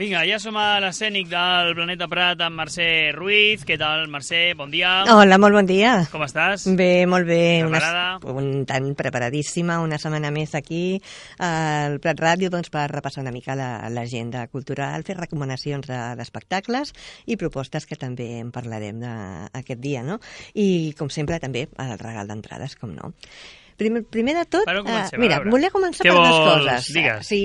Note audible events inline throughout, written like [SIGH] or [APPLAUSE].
Vinga, ja som a l'escènic del Planeta Prat amb Mercè Ruiz. Què tal, Mercè? Bon dia. Hola, molt bon dia. Com estàs? Bé, molt bé. Preparada? Una, un tant preparadíssima, una setmana més aquí al Prat Ràdio doncs, per repassar una mica l'agenda la, cultural, fer recomanacions d'espectacles i propostes que també en parlarem de, aquest dia, no? I, com sempre, també el regal d'entrades, com no. Primer, primer de tot, uh, mira, volia començar Què per dues coses. Digues. Sí,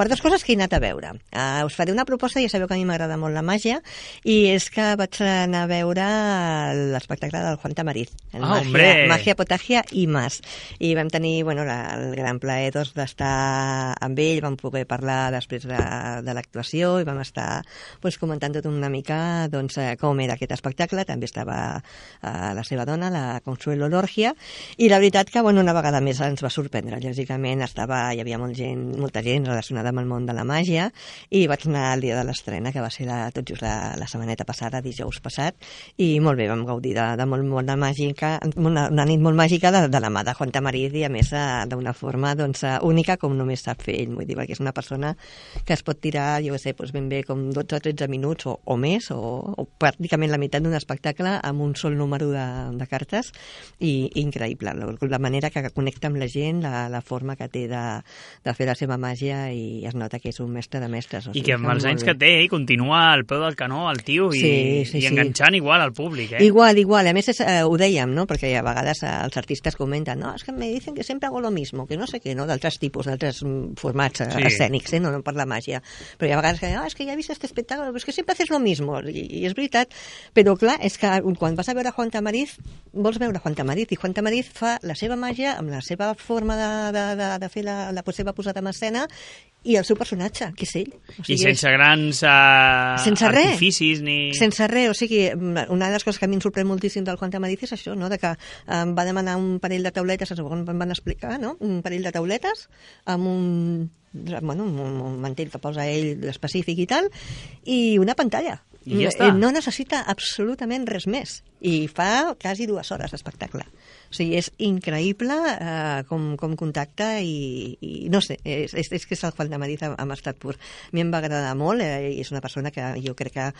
per dues coses que he anat a veure. Uh, us faré una proposta, ja sabeu que a mi m'agrada molt la màgia, i és que vaig anar a veure l'espectacle del Juan Tamariz. el Ah, Magia, hombre! Magia, Potagia i Mas. I vam tenir bueno, la, el gran plaer doncs, d'estar amb ell, vam poder parlar després de, de l'actuació i vam estar doncs, comentant tot una mica doncs, eh, com era aquest espectacle. També estava eh, la seva dona, la Consuelo Lorgia, i la veritat que bueno, una vegada més ens va sorprendre. Lògicament estava, hi havia molt gent, molta gent relacionada amb el món de la màgia i vaig anar el dia de l'estrena, que va ser la, tot just la, la setmaneta passada, dijous passat, i molt bé, vam gaudir de, de molt, molt de màgica, una, una nit molt màgica de, de la mà de Juan Tamariz i a més eh, d'una forma doncs, eh, única com només sap fer ell, vull dir, perquè és una persona que es pot tirar, jo sé, doncs ben bé com 12 o 13 minuts o, o més, o, o pràcticament la meitat d'un espectacle amb un sol número de, de cartes i increïble, la, la manera que connecta amb la gent, la, la forma que té de, de fer la seva màgia i es nota que és un mestre de mestres. O I sigui, que amb els anys bé. que té, ell continua al peu del canó, el tio, i, Sí, sí, i sí. enganxant igual al públic, eh? Igual, igual. A més, és, eh, ho dèiem, no? Perquè a vegades eh, els artistes comenten no, és que me dicen que sempre hago lo mismo, que no sé què, no? D'altres tipus, d'altres mm, formats eh, Sí. escènics, eh? No, no per la màgia. Però hi ha vegades que diuen, ah, és que ja he vist este espectacle, però és que sempre haces lo mismo. I, I és veritat. Però, clar, és que quan vas a veure Juan Tamariz, vols veure Juan Tamariz, i Juan Tamariz fa la seva màgia amb la seva forma de, de, de, de fer la, la seva posada en escena i el seu personatge, que és ell. O I és- sense grans uh, Sense res. artificis ni... sense res, o sigui, mm, una de les coses que a mi em sorprèn moltíssim del Juan Tamariz és això, no? de que em va demanar un parell de tauletes, segons em van explicar, no? un parell de tauletes amb un bueno, un, un mantell que posa ell específic i tal, i una pantalla. I ja està. No necessita absolutament res més. I fa quasi dues hores d'espectacle. O sigui, és increïble eh, com, com contacta i, i no sé, és, és, és que és el Juan de Madrid en, en estat pur. A mi em va agradar molt eh, i és una persona que jo crec que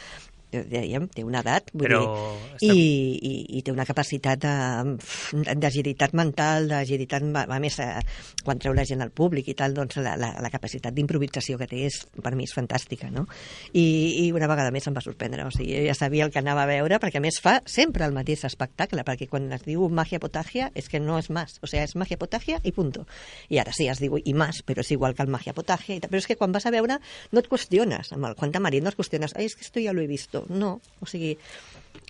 dèiem, té una edat vull Però dir, està- i, i, i té una capacitat de- d'agilitat mental, d'agilitat, a més, eh, quan treu la gent al públic i tal, doncs la, la, la capacitat d'improvisació que té és, per mi és fantàstica, no? I, I una vegada més em va sorprendre, o sigui, jo ja sabia el que anava a veure, perquè a més fa sempre el mateix espectacle, perquè quan es diu magia potagia és que no és más, o sigui, és magia potagia i punto. I ara sí, es diu i más, però és igual que el magia potagia, i tal. però és que quan vas a veure no et qüestiones, amb el Juan Tamarit no et qüestiones, ai, és que esto ja lo he visto, no, o sigui,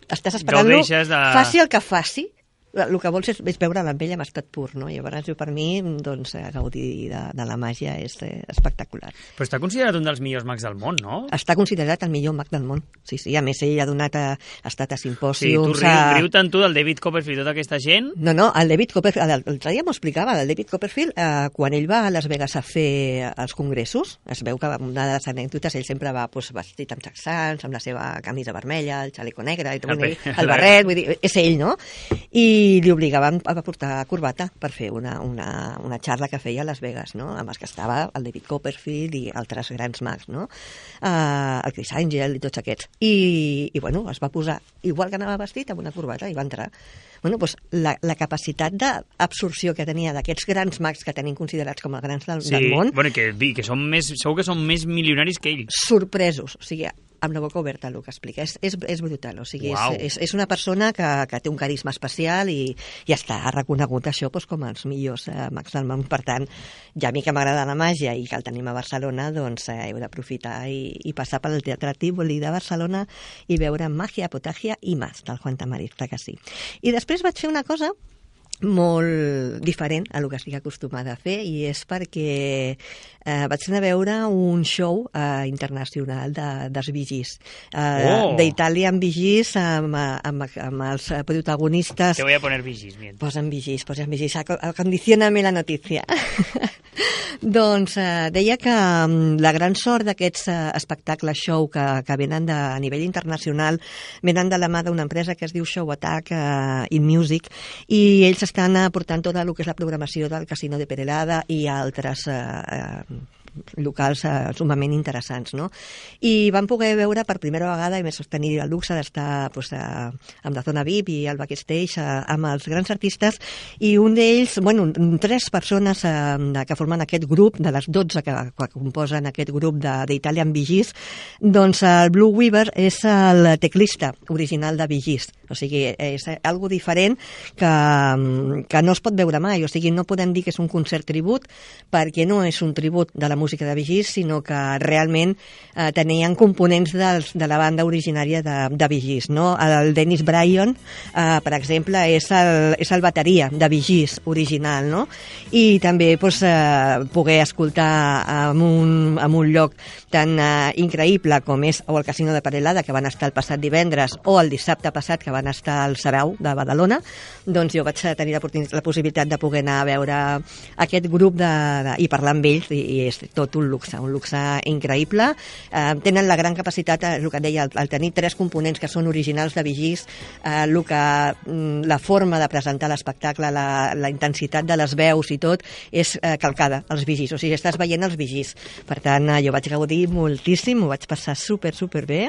estàs esperant-lo, de- faci el que faci, el que vols és, és veure amb ell en estat pur, no? I llavors, jo, per mi, doncs, eh, gaudir de, de la màgia és eh, espectacular. Però està considerat un dels millors mags del món, no? Està considerat el millor mag del món. Sí, sí, a més, ell ha donat a, ha estat a Sí, tu simpòsiums... riu, a... riu tant tu del David Copperfield i tota aquesta gent. No, no, el David Copperfield, el- l'altre dia m'ho explicava, el David Copperfield, eh, quan ell va a Las Vegas a fer els congressos, es veu que una de les anècdotes, ell sempre va pues, vestit amb texans, amb la seva camisa vermella, el xaleco negre, i tot, El pe- [LAUGHS] el barret, vull dir, és ell, no? I li obligaven a portar corbata per fer una, una, una xarra que feia a Las Vegas, no? Amb els que estava el David Copperfield i altres grans mags, no? Uh, el Chris Angel i tots aquests. I, I, bueno, es va posar, igual que anava vestit, amb una corbata, i va entrar. Bueno, doncs la, la capacitat d'absorció que tenia d'aquests grans mags que tenim considerats com a grans del, Sí, del món, bueno, que, vi, que són més, segur que són més milionaris que ell. sorpresos. O sigui, amb la boca oberta el que explica. És, és, és brutal. O sigui, Uau. és, és, és una persona que, que té un carisma especial i, i està reconegut això doncs, com els millors eh, mags del món. Per tant, ja a mi que m'agrada la màgia i que el tenim a Barcelona, doncs eh, heu d'aprofitar i, i passar pel Teatre Tívoli de Barcelona i veure Màgia, Potagia i Mas, del Juan Tamariz, clar que sí. I després vaig fer una cosa molt diferent a lo que estic acostumada a fer i és perquè eh, vaig anar a veure un show eh, internacional de, dels vigis eh, Oh! d'Italian vigis amb, amb, amb els protagonistes Te voy a poner vigis, bien. Posen vigis, posen vigis, Aco- acondicioname la notícia. [LAUGHS] [LAUGHS] doncs eh, deia que mm, la gran sort d'aquests eh, espectacles show que, que venen de, a nivell internacional venen de la mà d'una empresa que es diu Show Attack eh, in Music i ells estan aportant tota el que és la programació del Casino de Perelada i altres eh, eh, locals eh, sumament interessants, no? I vam poder veure per primera vegada, i més tenir el luxe d'estar pues, a, amb la zona VIP i al backstage a, amb els grans artistes, i un d'ells, bueno, tres persones eh, que formen aquest grup, de les 12 que, que composen aquest grup d'Italian Vigis, doncs el Blue Weaver és el teclista original de Vigis, o sigui, és algo diferent que, que no es pot veure mai, o sigui, no podem dir que és un concert tribut perquè no és un tribut de la música de Vigis, sinó que realment eh, tenien components dels, de la banda originària de, de Vigis, no? El Dennis Bryan, eh, per exemple, és el, és el bateria de Vigis original, no? I també pues, eh, poder escoltar en un, en un lloc tan eh, increïble com és o el Casino de Parelada, que van estar el passat divendres, o el dissabte passat, que van estar al Sarau de Badalona, doncs jo vaig tenir la, la possibilitat de poder anar a veure aquest grup de, de, i parlar amb ells, i, i és tot un luxe, un luxe increïble. Eh, tenen la gran capacitat, eh, el que deia, el tenir tres components que són originals de Vigís, eh, el que, mm, la forma de presentar l'espectacle, la, la intensitat de les veus i tot, és eh, calcada als Vigís, o sigui, estàs veient els Vigís. Per tant, eh, jo vaig gaudir moltíssim, ho vaig passar super, super bé,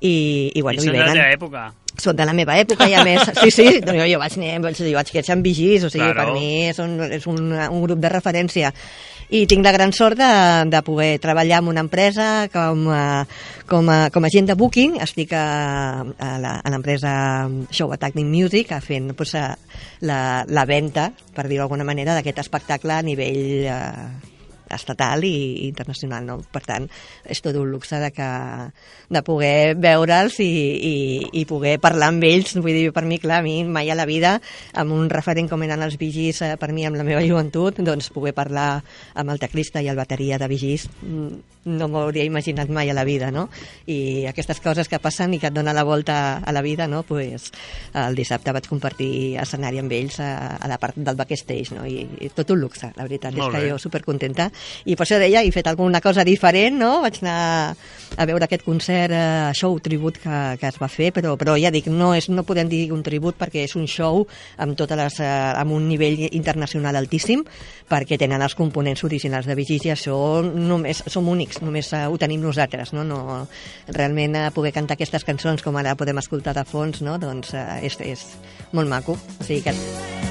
i, i bueno, I, i són de la venen teva època. Són de la meva època i a més, sí, sí, no, jo, jo vaig, vaig, jo vaig créixer amb vigis, o sigui, Claro. per mi és, un, és un, un grup de referència i tinc la gran sort de, de poder treballar en una empresa com a, com a, com a agent de booking, estic a, a l'empresa Show Attacking Music fent pues, a, la, la venda, per dir-ho d'alguna manera, d'aquest espectacle a nivell eh, estatal i internacional, no? Per tant, és tot un luxe de, que, de poder veure'ls i, i, i poder parlar amb ells. Vull dir, per mi, clar, a mi mai a la vida, amb un referent com eren els Vigis, eh, per mi, amb la meva joventut, doncs poder parlar amb el teclista i el bateria de Vigis mm, no m'ho hauria imaginat mai a la vida, no? I aquestes coses que passen i que et dona la volta a la vida, no? Pues, el dissabte vaig compartir escenari amb ells a, a la part del backstage, no? I, i tot un luxe, la veritat Molt és que bé. jo supercontenta. I per això deia, he fet alguna cosa diferent, no? Vaig anar a veure aquest concert, eh, show tribut que, que es va fer, però, però ja dic, no, és, no podem dir un tribut perquè és un show amb, totes les, eh, amb un nivell internacional altíssim, perquè tenen els components originals de Vigis i això només som únics, només eh, ho tenim nosaltres, no? no realment eh, poder cantar aquestes cançons com ara podem escoltar de fons, no? doncs eh, és, és molt maco. O sigui que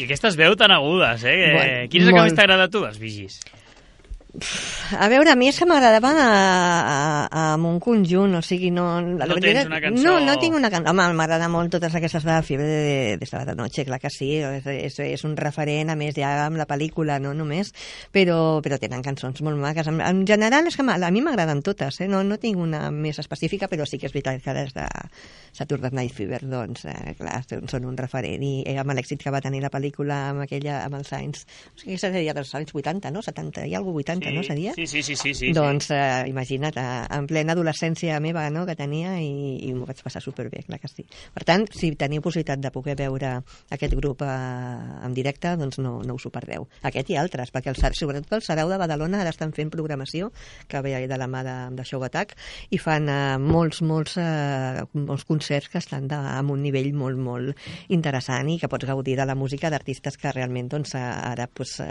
I aquestes veu tan agudes, eh? Que... Bueno, Quin és el que molt. més t'agrada a tu, dels Vigis? A veure, a mi és que m'agradava amb un conjunt, o sigui, no... No tens una cançó- No, no tinc una cançó. Home, m'agrada molt totes aquestes de Fiebre de, de Sábado Noche, clar que sí, és, és, és un referent, a més, ja amb la pel·lícula, no només, però, però tenen cançons molt maques. En, en general, és que a mi m'agraden totes, eh? no, no tinc una més específica, però sí que és veritat que des de Saturday Night Fever, doncs, eh, clar, són, són un referent, i eh, amb l'èxit que va tenir la pel·lícula amb aquella, amb els anys, o sigui, seria dels anys 80, no? 70 i alguna 80, no seria? Sí, sí, sí, sí, sí. doncs eh, imagina't, eh, en plena adolescència meva no, que tenia i, i m'ho vaig passar superbé, clar que sí. Per tant, si teniu possibilitat de poder veure aquest grup eh, en directe, doncs no, no us ho perdeu. Aquest i altres, perquè el, sobretot el Sarau de Badalona ara estan fent programació que ve de la mà de, de Show Attack i fan eh, molts, molts, eh, molts concerts que estan de, amb un nivell molt, molt interessant i que pots gaudir de la música d'artistes que realment doncs, eh, ara eh,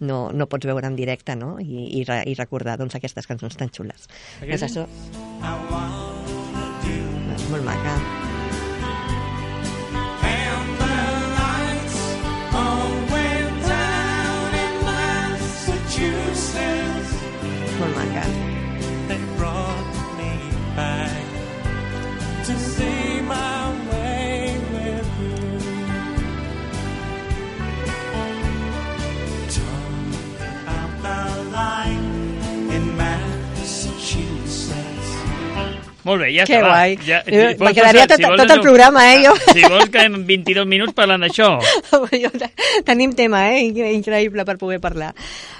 no, no pots veure en directe no? I, i, re, i recordar doncs, aquestes cançons tan xules. Aquest- És això. És molt maca. And the lights all went down in Massachusetts. Molt maca. They brought me back to see Molt bé, ja Que està. guai. Ja, Eh, pots me quedaria passar, tot- vols tot el programa, eh, jo. Si vols que en 22 minuts parlant d'això. [LAUGHS] Tenim tema, eh? Increïble per poder parlar.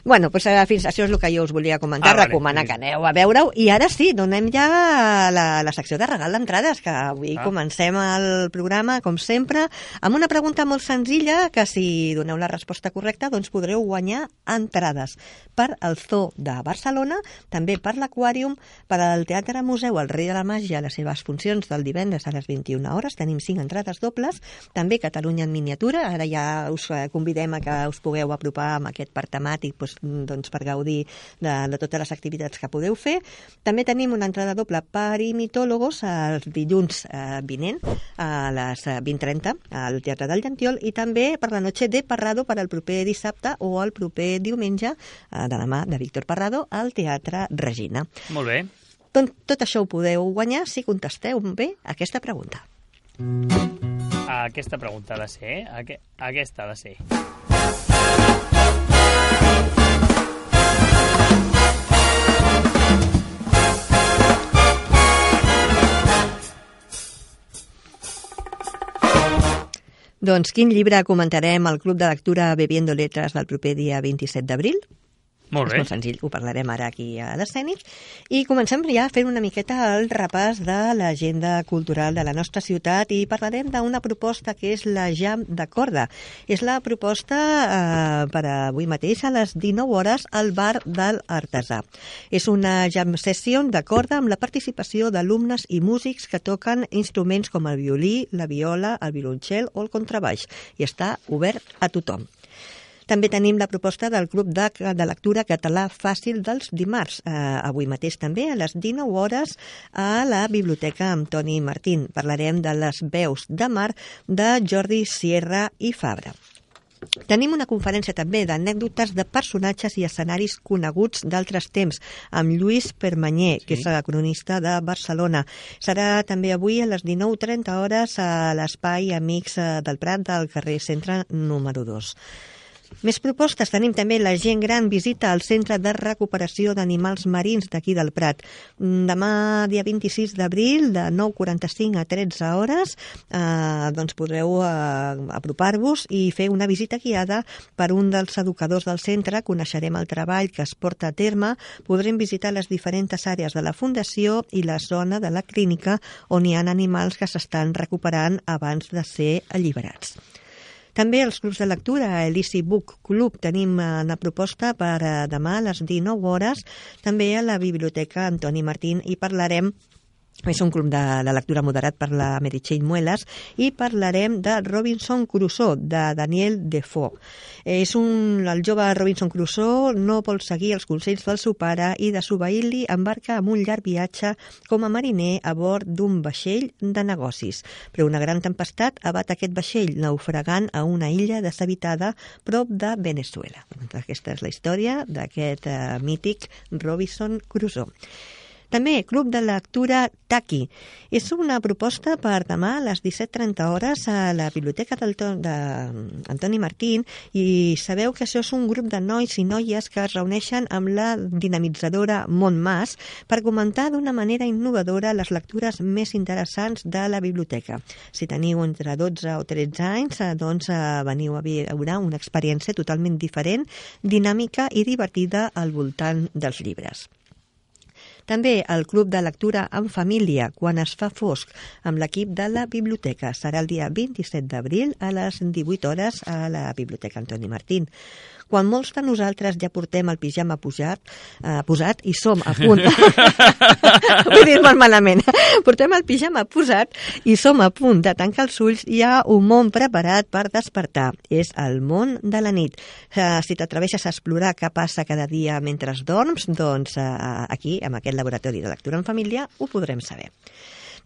Bueno, doncs eh, fins això és el que jo us volia comentar, Ah, vale. recomanar que aneu a veure-ho. I ara sí, donem ja la, la secció de regal d'entrades, que avui Ah. comencem el programa, com sempre, amb una pregunta molt senzilla, que si doneu la resposta correcta, doncs podreu guanyar entrades per al Zoo de Barcelona, també per l'Aquàrium, per al Teatre Museu El Rei de la Màgia, les seves funcions del divendres a les 21 hores, tenim 5 entrades dobles, també Catalunya en miniatura, ara ja us eh, convidem a que us pugueu apropar amb aquest parc temàtic doncs, doncs, per gaudir de, de totes les activitats que podeu fer. També tenim una entrada doble per imitòlogos el dilluns eh, vinent a les eh, 20.30 al Teatre del Llantiol i també per la noche de Parrado per al proper dissabte o el proper diumenge eh, de mà de Víctor Parrado al Teatre Regina. Molt bé. Tot, tot això ho podeu guanyar si contesteu bé aquesta pregunta. Aquesta pregunta ha de ser, eh? Aque- Aquesta ha de ser. Doncs quin llibre comentarem al Club de Lectura Bebiendo Letras del proper dia 27 d'abril? Molt És bé. molt senzill, ho parlarem ara aquí a l'escènic. I comencem ja fent una miqueta el repàs de l'agenda cultural de la nostra ciutat i parlarem d'una proposta que és la Jam de Corda. És la proposta eh, per avui mateix a les 19 hores al bar del Artesà. És una jam session de corda amb la participació d'alumnes i músics que toquen instruments com el violí, la viola, el violoncel o el contrabaix i està obert a tothom. També tenim la proposta del Club de, de Lectura Català Fàcil dels dimarts, eh, avui mateix també a les 19 hores a la Biblioteca Antoni Martín. Parlarem de les veus de mar de Jordi Sierra i Fabra. Tenim una conferència també d'anècdotes de personatges i escenaris coneguts d'altres temps, amb Lluís Permanyer, sí. que és el cronista de Barcelona. Serà també avui a les 19.30 hores a l'espai Amics eh, del Prat del carrer Centre número 2. Més propostes. Tenim també la gent gran visita al Centre de Recuperació d'Animals Marins d'aquí del Prat. Mm, Demà, dia 26 d'abril, de 9.45 a 13 hores, eh, doncs podreu eh, apropar-vos i fer una visita guiada per un dels educadors del centre. Coneixerem el treball que es porta a terme. Podrem visitar les diferents àrees de la Fundació i la zona de la clínica on hi ha animals que s'estan recuperant abans de ser alliberats. També els clubs de lectura, a Book Club, tenim eh, una proposta per eh, demà a les 19 hores, també a la Biblioteca Antoni Martín, i parlarem és un club de, de lectura moderat per la Meritxell Muelas i parlarem de Robinson Crusoe, de Daniel Defoe. És un, el jove Robinson Crusoe no vol seguir els consells del seu pare i desobeir-li embarca amb un llarg viatge com a mariner a bord d'un vaixell de negocis. Però una gran tempestat abat aquest vaixell naufragant a una illa deshabitada prop de Venezuela. Aquesta és la història d'aquest eh, mític Robinson Crusoe. També Club de Lectura Taki. És una proposta per demà a les 17.30 hores a la Biblioteca d'Antoni Martín i sabeu que això és un grup de nois i noies que es reuneixen amb la dinamitzadora Montmas per comentar d'una manera innovadora les lectures més interessants de la biblioteca. Si teniu entre 12 o 13 anys, eh, doncs eh, veniu a veure una experiència totalment diferent, dinàmica i divertida al voltant dels llibres. També el Club de Lectura en Família, quan es fa fosc, amb l'equip de la biblioteca. Serà el dia 27 d'abril a les 18 hores a la Biblioteca Antoni Martín. Quan molts de nosaltres ja portem el pijama posat, eh, posat i som a punt... He dit molt malament. Portem el pijama posat i som a punt de tancar els ulls, hi ha un món preparat per despertar. És el món de la nit. Eh, si t'atreveixes a explorar què passa cada dia mentre dorms, doncs eh, aquí, amb aquest laboratori de lectura en família, ho podrem saber.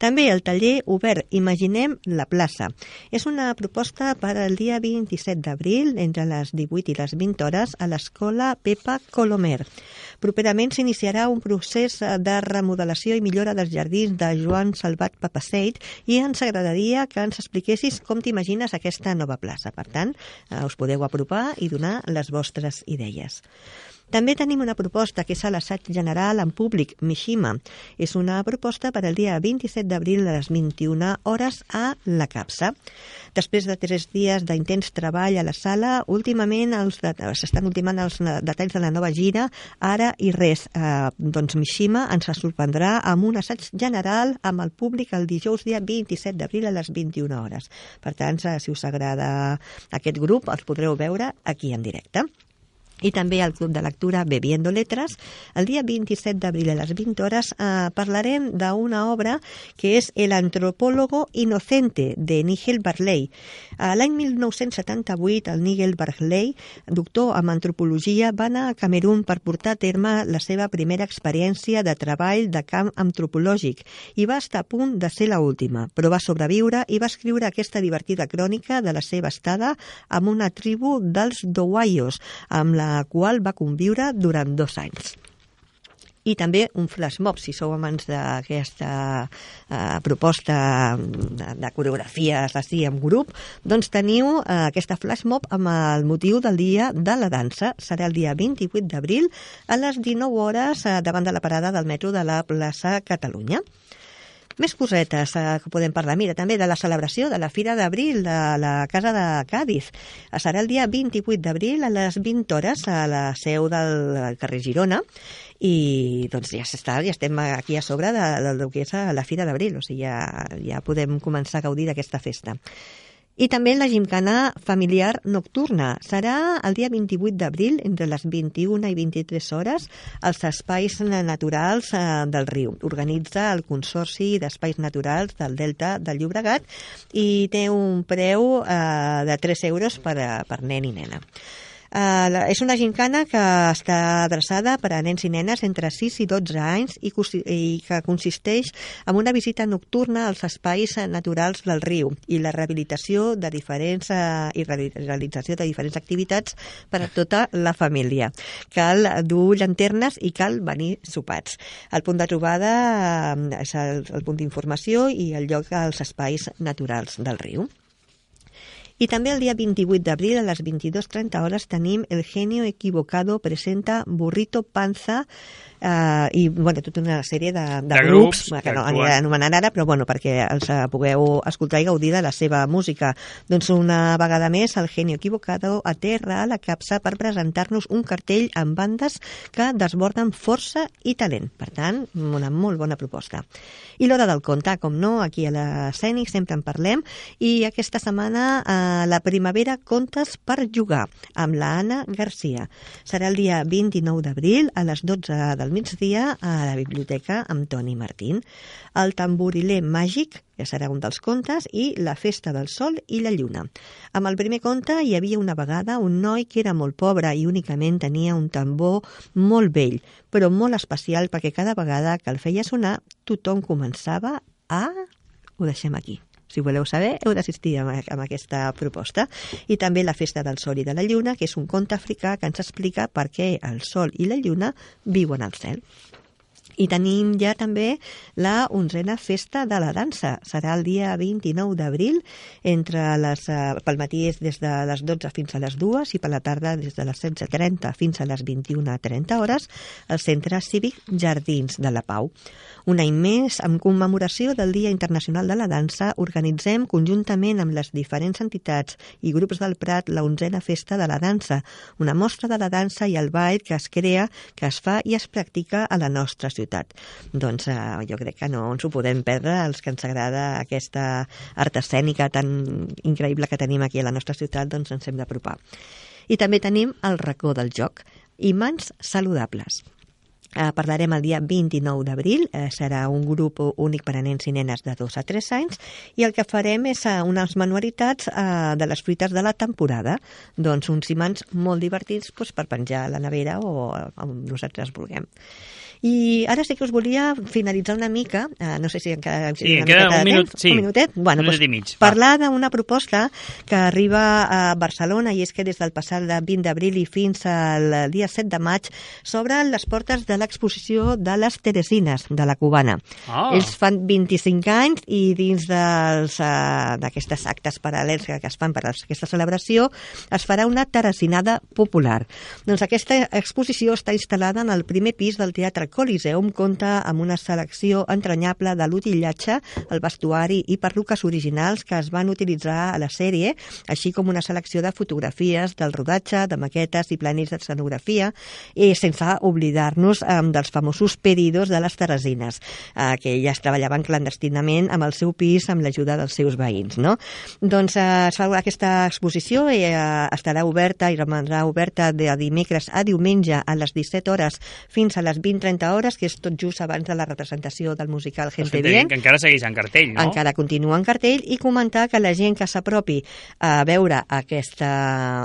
També el taller obert Imaginem la plaça. És una proposta per al dia 27 d'abril, entre les 18 i les 20 hores, a l'escola Pepa Colomer. Properament s'iniciarà un procés de remodelació i millora dels jardins de Joan Salvat Papaseit i ens agradaria que ens expliquessis com t'imagines aquesta nova plaça. Per tant, eh, us podeu apropar i donar les vostres idees. També tenim una proposta que és a l'assaig general en públic, Mishima. És una proposta per al dia 27 d'abril a les 21 hores a la CAPSA. Després de tres dies d'intens treball a la sala, últimament s'estan ultimant els detalls de la nova gira, ara i res. Eh, doncs Mishima ens sorprendrà amb un assaig general amb el públic el dijous dia 27 d'abril a les 21 hores. Per tant, si us agrada aquest grup, els podreu veure aquí en directe i també al Club de Lectura Bebiendo Letras. El dia 27 d'abril a les 20 hores eh, parlarem d'una obra que és El antropólogo inocente, de Nigel Barley. A L'any 1978, el Nigel Barley, doctor en antropologia, va anar a Camerún per portar a terme la seva primera experiència de treball de camp antropològic i va estar a punt de ser la última, però va sobreviure i va escriure aquesta divertida crònica de la seva estada amb una tribu dels Dowayos, amb la qual va conviure durant dos anys. I també un flash mob, si sou amants d'aquesta eh, proposta de, de coreografies així en grup, doncs teniu eh, aquesta flash mob amb el motiu del dia de la dansa. Serà el dia 28 d'abril a les 19 hores eh, davant de la parada del metro de la plaça Catalunya. Més cosetes eh, que podem parlar. Mira, també de la celebració de la Fira d'Abril de la Casa de Cádiz. Eh, Serà el dia 28 d'abril a les 20 hores a la seu del carrer Girona i doncs ja s'està, ja estem aquí a sobre de, del que és la Fira d'Abril, o sigui, ja, ja podem començar a gaudir d'aquesta festa. I també la gimcana familiar nocturna. Serà el dia 28 d'abril, entre les 21 i 23 hores, als espais naturals eh, del riu. Organitza el Consorci d'Espais Naturals del Delta del Llobregat i té un preu eh, de 3 euros per, a- per nen i nena. Uh, és una gincana que està adreçada per a nens i nenes entre 6 i 12 anys i, i que consisteix en una visita nocturna als espais naturals del riu i la rehabilitació de diferents uh, i reali- realització de diferents activitats per a tota la família. Cal dur llanternes i cal venir sopats. El punt de trobada eh, és el, el punt d'informació i el lloc als espais naturals del riu. I també el dia 28 d'abril a les 22.30 hores tenim El genio equivocado presenta Burrito Panza eh, i bueno, tota una sèrie de, de, De grups, grups que no aniré anomenant ara, però bueno, perquè els eh, pugueu escoltar i gaudir de la seva música. Doncs una vegada més el genio equivocado aterra a la capsa per presentar-nos un cartell amb bandes que desborden força i talent. Per tant, una molt bona proposta. I l'hora del conte, com no, aquí a l'escènic sempre en parlem, i aquesta setmana la primavera contes per jugar amb la Anna Garcia. Serà el dia 29 d'abril a les 12 del migdia a la biblioteca amb Toni Martín. El tamboriler màgic, que serà un dels contes, i la festa del sol i la lluna. Amb el primer conte hi havia una vegada un noi que era molt pobre i únicament tenia un tambor molt vell, però molt especial perquè cada vegada que el feia sonar tothom començava a... Ho deixem aquí. Si voleu saber, heu d'assistir amb, amb aquesta proposta. I també la Festa del Sol i de la Lluna, que és un conte africà que ens explica per què el Sol i la Lluna viuen al cel. I tenim ja també la onzena festa de la dansa. Serà el dia 29 d'abril, entre les, eh, pel matí és des de les 12 fins a les 2 i per la tarda des de les 16.30 fins a les 21.30 hores al Centre Cívic Jardins de la Pau. Un any més, en commemoració del Dia Internacional de la Dansa, organitzem conjuntament amb les diferents entitats i grups del Prat la onzena festa de la dansa, una mostra de la dansa i el ball que es crea, que es fa i es practica a la nostra ciutat. Doncs eh, jo crec que no ens ho podem perdre, els que ens agrada aquesta art escènica tan increïble que tenim aquí a la nostra ciutat, doncs ens hem d'apropar. I també tenim el racó del joc, i mans saludables. Eh, parlarem el dia 29 d'abril, eh, serà un grup únic per a nens i nenes de 2 a 3 anys i el que farem és eh, unes manualitats eh, de les fruites de la temporada, doncs uns imants molt divertits doncs, per penjar a la nevera o eh, on nosaltres vulguem. I ara sí que us volia finalitzar una mica, eh, no sé si encara... Sí, una queda un minut, temps, sí. Un minutet? Bueno, Un doncs, mig, parlar d'una proposta que arriba a Barcelona i és que des del passat 20 d'abril i fins al dia 7 de maig s'obren les portes de l'exposició de les Teresines, de la cubana. Ah. Ells fan 25 anys i dins eh, d'aquestes actes paral·lels que, que es fan per a aquesta celebració es farà una teresinada popular. Doncs aquesta exposició està instal·lada en el primer pis del Teatre Coliseum, compta amb una selecció entranyable de l'utillatge, el vestuari i perruques originals que es van utilitzar a la sèrie, així com una selecció de fotografies del rodatge, de maquetes i planells d'escenografia, i sense oblidar-nos eh, dels famosos pedidos de les Teresines, eh, que elles treballaven clandestinament amb el seu pis amb l'ajuda dels seus veïns. No? Doncs eh, es fa aquesta exposició i eh, estarà oberta i romandrà oberta de dimecres a diumenge a les 17 hores fins a les 20-30 hores, que és tot just abans de la representació del musical Gente Gente Bien. que encara segueix en cartell, no? Encara continua en cartell i comentar que la gent que s'apropi a veure aquesta,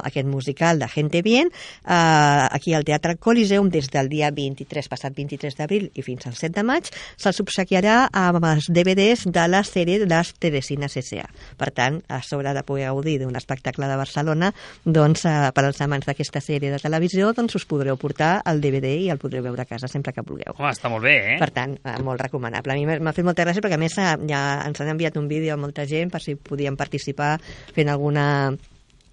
aquest musical de Gente Bien eh, aquí al Teatre Coliseum des del dia 23, passat 23 d'abril i fins al 7 de maig, se'ls obsequiarà amb els DVDs de la sèrie de les Teresines S.A. Per tant, a sobre de poder gaudir d'un espectacle de Barcelona, doncs, eh, per als amants d'aquesta sèrie de televisió, doncs us podreu portar el DVD i el podreu veure a casa sempre que vulgueu. Home, està molt bé, eh? Per tant, eh, molt recomanable. A mi m'ha fet molta gràcia perquè, a més, eh, ja ens han enviat un vídeo a molta gent per si podien participar fent alguna,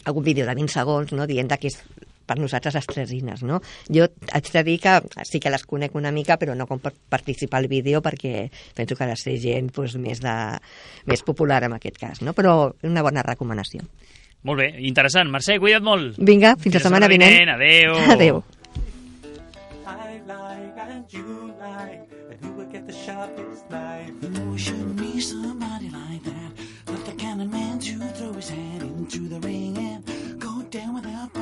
algun vídeo de 20 segons, no?, dient que és per nosaltres les tresines, no? Jo haig de dir que sí que les conec una mica, però no com per participar al vídeo perquè penso que ha de ser gent doncs, més, de, més popular en aquest cas, no? Però una bona recomanació. Molt bé, interessant. Mercè, cuida't molt. Vinga, fins, la setmana vinent. Adéu. Adéu. Like and you like, and who will get the sharpest knife? Know, shouldn't be somebody like that. Not the kind of man to throw his hat into the ring and go down without